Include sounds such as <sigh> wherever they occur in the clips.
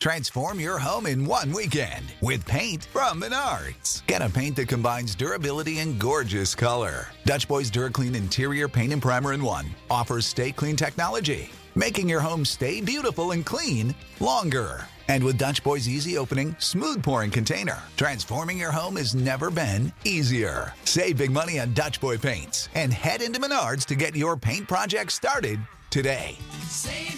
Transform your home in one weekend with paint from Menards. Get a paint that combines durability and gorgeous color. Dutch Boys DuraClean Interior Paint and Primer in One offers stay clean technology, making your home stay beautiful and clean longer. And with Dutch Boy's easy opening, smooth pouring container, transforming your home has never been easier. Save big money on Dutch Boy paints and head into Menards to get your paint project started today. Save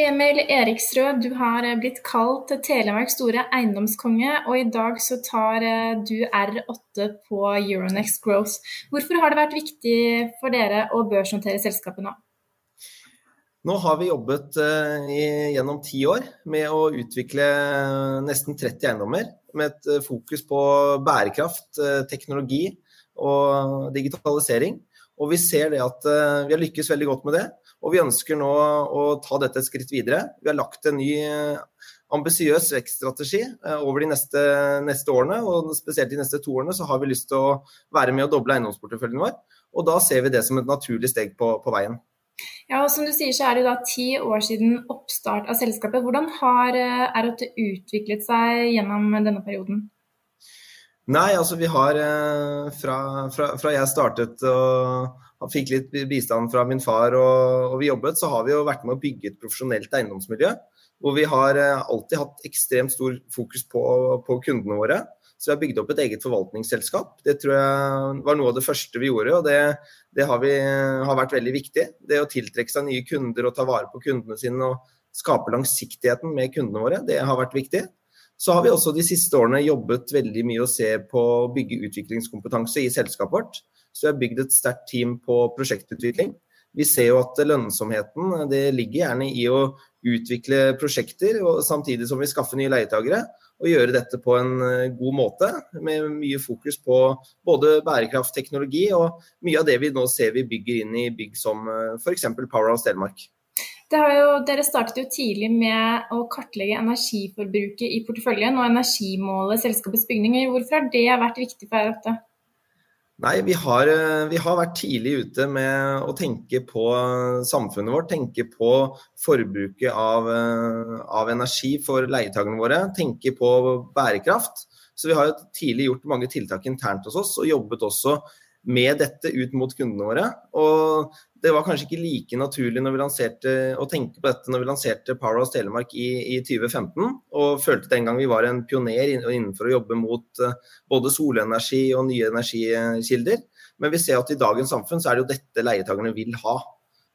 Emil Eriksrød, du har eh, blitt kalt Telemarks store eiendomskonge, og i dag så tar eh, du R8 på Euronext Growth. Hvorfor har det vært viktig for dere å børsnotere selskapet nå? Nå har vi jobbet uh, i, gjennom ti år med å utvikle nesten 30 eiendommer med et fokus på bærekraft, teknologi og digitalisering. Og vi ser det at vi har lykkes veldig godt med det. Og vi ønsker nå å ta dette et skritt videre. Vi har lagt en ny ambisiøs vekststrategi over de neste, neste, årene. Og spesielt de neste to årene så har vi lyst til å være med og doble eiendomsporteføljen vår. Og da ser vi det som et naturlig steg på, på veien. Ja, og som du sier så er det da ti år siden oppstart av selskapet. Hvordan har R8 utviklet seg gjennom denne perioden? Nei, altså vi har fra, fra, fra jeg startet og fikk litt bistand fra min far og, og, vi jobbet, så har vi jo vært med å bygge et profesjonelt eiendomsmiljø. Hvor vi har alltid hatt ekstremt stor fokus på, på kundene våre. Så vi har bygd opp et eget forvaltningsselskap. Det tror jeg var noe av det første vi gjorde, og det, det har, vi, har, vært veldig viktig. Det å tiltrekke seg nye kunder og ta vare på kundene sine og skape langsiktigheten med kundene våre, det har vært viktig. Så har vi også de siste årene jobbet veldig mye å se på å bygge utviklingskompetanse i selskapet vårt. Så vi har bygd et sterkt team på prosjektutvikling. Vi ser jo at lønnsomheten det ligger gjerne i å utvikle prosjekter, samtidig som vi skaffer nye leietagere. Og gjøre dette på en god måte, med mye fokus på både bærekraft, teknologi og mye av det vi nå ser vi bygger inn i bygg som f.eks. Powerhouse Telemark. Jo, dere startet jo tidlig med å kartlegge energiforbruket i porteføljen og energimålet selskapets bygninger. Hvorfor har det vært viktig for R8? Nei, vi har, vi har, vært tidlig ute med å tenke på samfunnet vårt. Tenke på forbruket av, av energi for leietakerne våre. Tenke på bærekraft. Så vi har tidlig gjort mange tiltak internt hos oss, og jobbet også med dette ut mot kundene våre. Og det var kanskje ikke like naturlig lanserte, å tenke på dette når vi lanserte Powerhouse Telemark i, i 2015, og følte den gang vi var en pioner innenfor å jobbe mot uh, både solenergi og nye energikilder. Men vi ser at i dagens samfunn så er det jo dette leietakerne vil ha.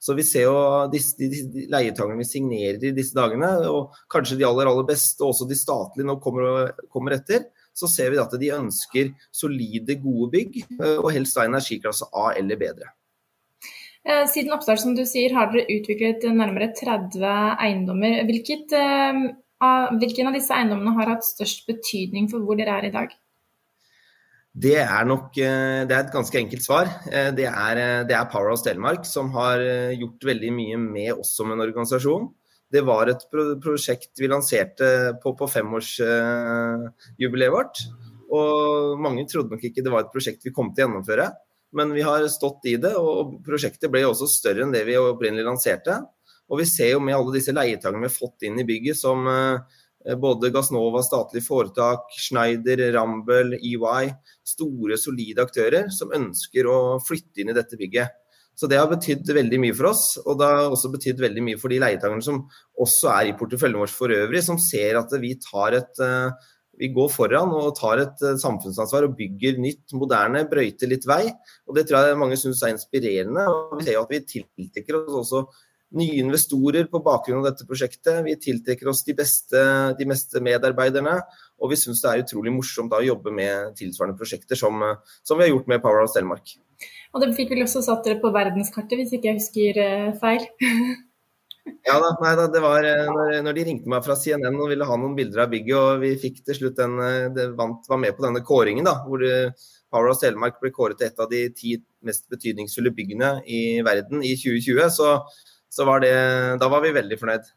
Så vi ser jo disse, de leietakerne vi signerer i disse dagene, og kanskje de aller aller beste, og også de statlige nå kommer, kommer etter, så ser vi at de ønsker solide, gode bygg, eh, og helst da energiklasse A eller bedre. Eh, siden oppstart, som du sier, har dere utviklet nærmere 30 eiendommer. Hvilket, uh, hvilken av disse eiendommene har hatt størst betydning for hvor dere er i dag? Det er nok det er et ganske enkelt svar. Det er, det er Powerhouse Telemark som har gjort veldig mye med oss som en organisasjon. Det var et prosjekt vi lanserte på, på femårsjubileet uh, vårt. Og mange trodde nok ikke det var et prosjekt vi kom til å gjennomføre. Men vi har stått i det, og prosjektet ble også større enn det vi opprinnelig lanserte. Og vi ser jo med alle disse leietakerne vi har fått inn i bygget, som uh, både Gassnova, statlig foretak, Schneider, Rambøll, EY. Store, solide aktører som ønsker å flytte inn i dette bygget. Så det har betydd veldig mye for oss, og det har også betydd veldig mye for de leietakerne som også er i porteføljen vår for øvrig, som ser at vi tar et eh, vi går foran og tar et eh, samfunnsansvar og bygger nytt, moderne, brøyter litt vei. Og Det tror jeg mange syns er inspirerende. og Vi ser jo at vi tiltrekker oss også nye investorer på bakgrunn av dette prosjektet. Vi tiltrekker oss de beste, de meste medarbeiderne. Og vi syns det er utrolig morsomt å jobbe med tilsvarende prosjekter som, som vi har gjort med Powerhouse Telemark. Og det fikk vel også satt dere på verdenskartet, hvis ikke jeg husker eh, feil? <laughs> ja da, nei da, det var eh, når, når, de ringte meg fra CNN og ville ha noen bilder av bygget, og vi fikk til slutt den, eh, det vant, var med på denne kåringen, da, hvor Powerhouse Telemark ble kåret til et av de ti mest betydningsfulle byggene i verden i 2020, så, så var det, da var vi veldig fornøyd.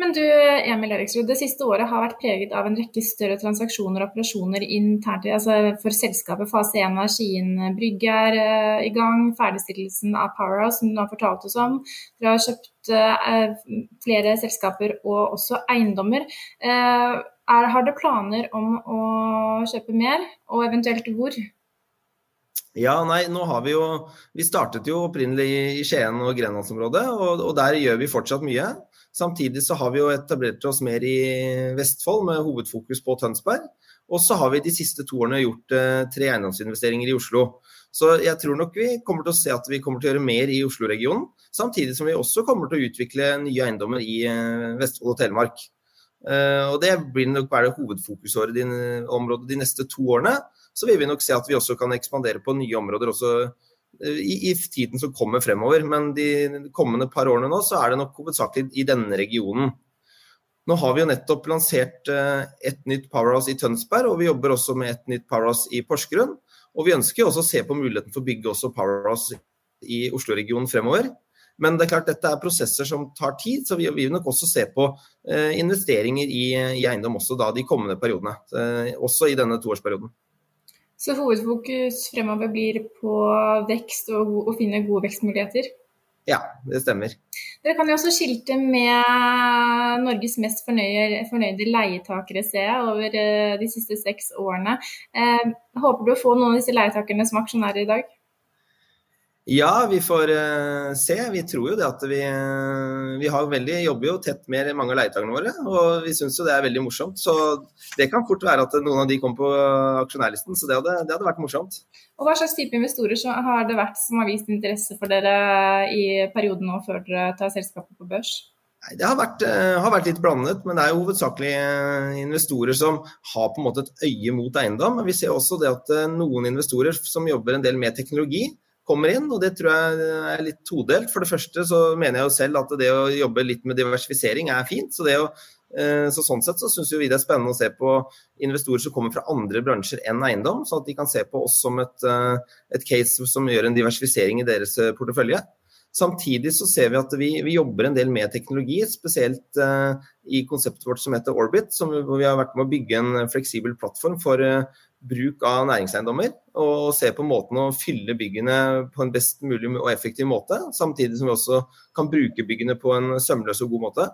Men du Emil Eriksrud, det siste året har vært preget av en rekke større transaksjoner og operasjoner internt altså for selskapet. Fase 1 av Skien Brygge er uh, i gang. Ferdigstillelsen av Powerhouse, som du har fortalt oss om. Dere har kjøpt uh, flere selskaper og også eiendommer. Er, har dere planer om å kjøpe mer, og eventuelt hvor? Ja, nei, nå har Vi jo, vi startet jo opprinnelig i Skien og Grenlandsområdet, og, og der gjør vi fortsatt mye. Samtidig så har vi jo etablert oss mer i Vestfold med hovedfokus på Tønsberg. Og så har vi de siste to årene gjort eh, tre eiendomsinvesteringer i Oslo. Så jeg tror nok vi kommer til å se at vi kommer til å gjøre mer i Oslo-regionen. Samtidig som vi også kommer til å utvikle nye eiendommer i eh, Vestfold og Telemark. Eh, og det blir nok være hovedfokusåret i området de neste to årene. Så vil vi nok se at vi også kan ekspandere på nye områder også i, i, tiden som kommer fremover. Men de kommende par årene nå, så er det nok hovedsakelig i denne regionen. Nå har vi jo nettopp lansert eh, et nytt Powerhouse i Tønsberg, og vi jobber også med et nytt Powerhouse i Porsgrunn. Og vi ønsker også å se på muligheten for å bygge også Powerhouse i Oslo-regionen fremover. Men det er klart dette er prosesser som tar tid, så vi vil nok også se på eh, investeringer i, i, eiendom også da de kommende periodene. Eh, også i denne toårsperioden. Så hovedfokus fremover blir på vekst og å finne gode vekstmuligheter? Ja, det stemmer. Dere kan jo også skilte med Norges mest fornøyde, fornøyde leietakere, ser jeg, over eh, de siste seks årene. Eh, håper du å få noen av disse leietakerne som aksjonærer i dag? Ja, vi får uh, se. Vi tror jo det at vi, uh, vi veldig, jobber jo tett med mange av leietakerne våre. Og vi syns jo det er veldig morsomt. Så det kan fort være at noen av de kom på aksjonærlisten. Så det hadde, det hadde vært morsomt. Og Hva slags type investorer har det vært som har vist interesse for dere i perioden nå før dere tar selskapet på børs? Nei, Det har vært, uh, har vært, litt blandet, men det er jo hovedsakelig investorer som har på en måte et øye mot eiendom. Men vi ser også det at noen investorer som jobber en del med teknologi, kommer inn, og det tror jeg er litt todelt. For det første så mener jeg jo selv at det å jobbe litt med diversifisering er fint. Så, å, eh, så sånn sett så syns vi det er spennende å se på investorer som kommer fra andre bransjer enn eiendom, sånn at de kan se på oss som et, eh, et case som gjør en diversifisering i deres eh, portefølje. Samtidig så ser vi at vi, vi jobber en del med teknologi, spesielt i konseptet vårt som heter Orbit, som, hvor vi har vært med å bygge en fleksibel plattform for uh, bruk av næringseiendommer. Og se på måten å fylle byggene på en best mulig og effektiv måte. Samtidig som vi også kan bruke byggene på en sømløs og god måte.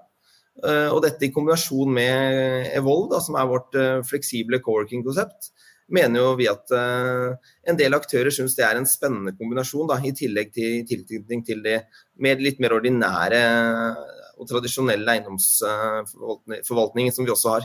Eh, og dette i kombinasjon med Evolve, da, som er vårt eh, fleksible co-working-konsept, mener jo vi at uh, en del aktører syns det er en spennende kombinasjon, da, i tillegg til tilknytning til de mer, litt mer ordinære og tradisjonelle eiendomsforvaltningen som vi også har.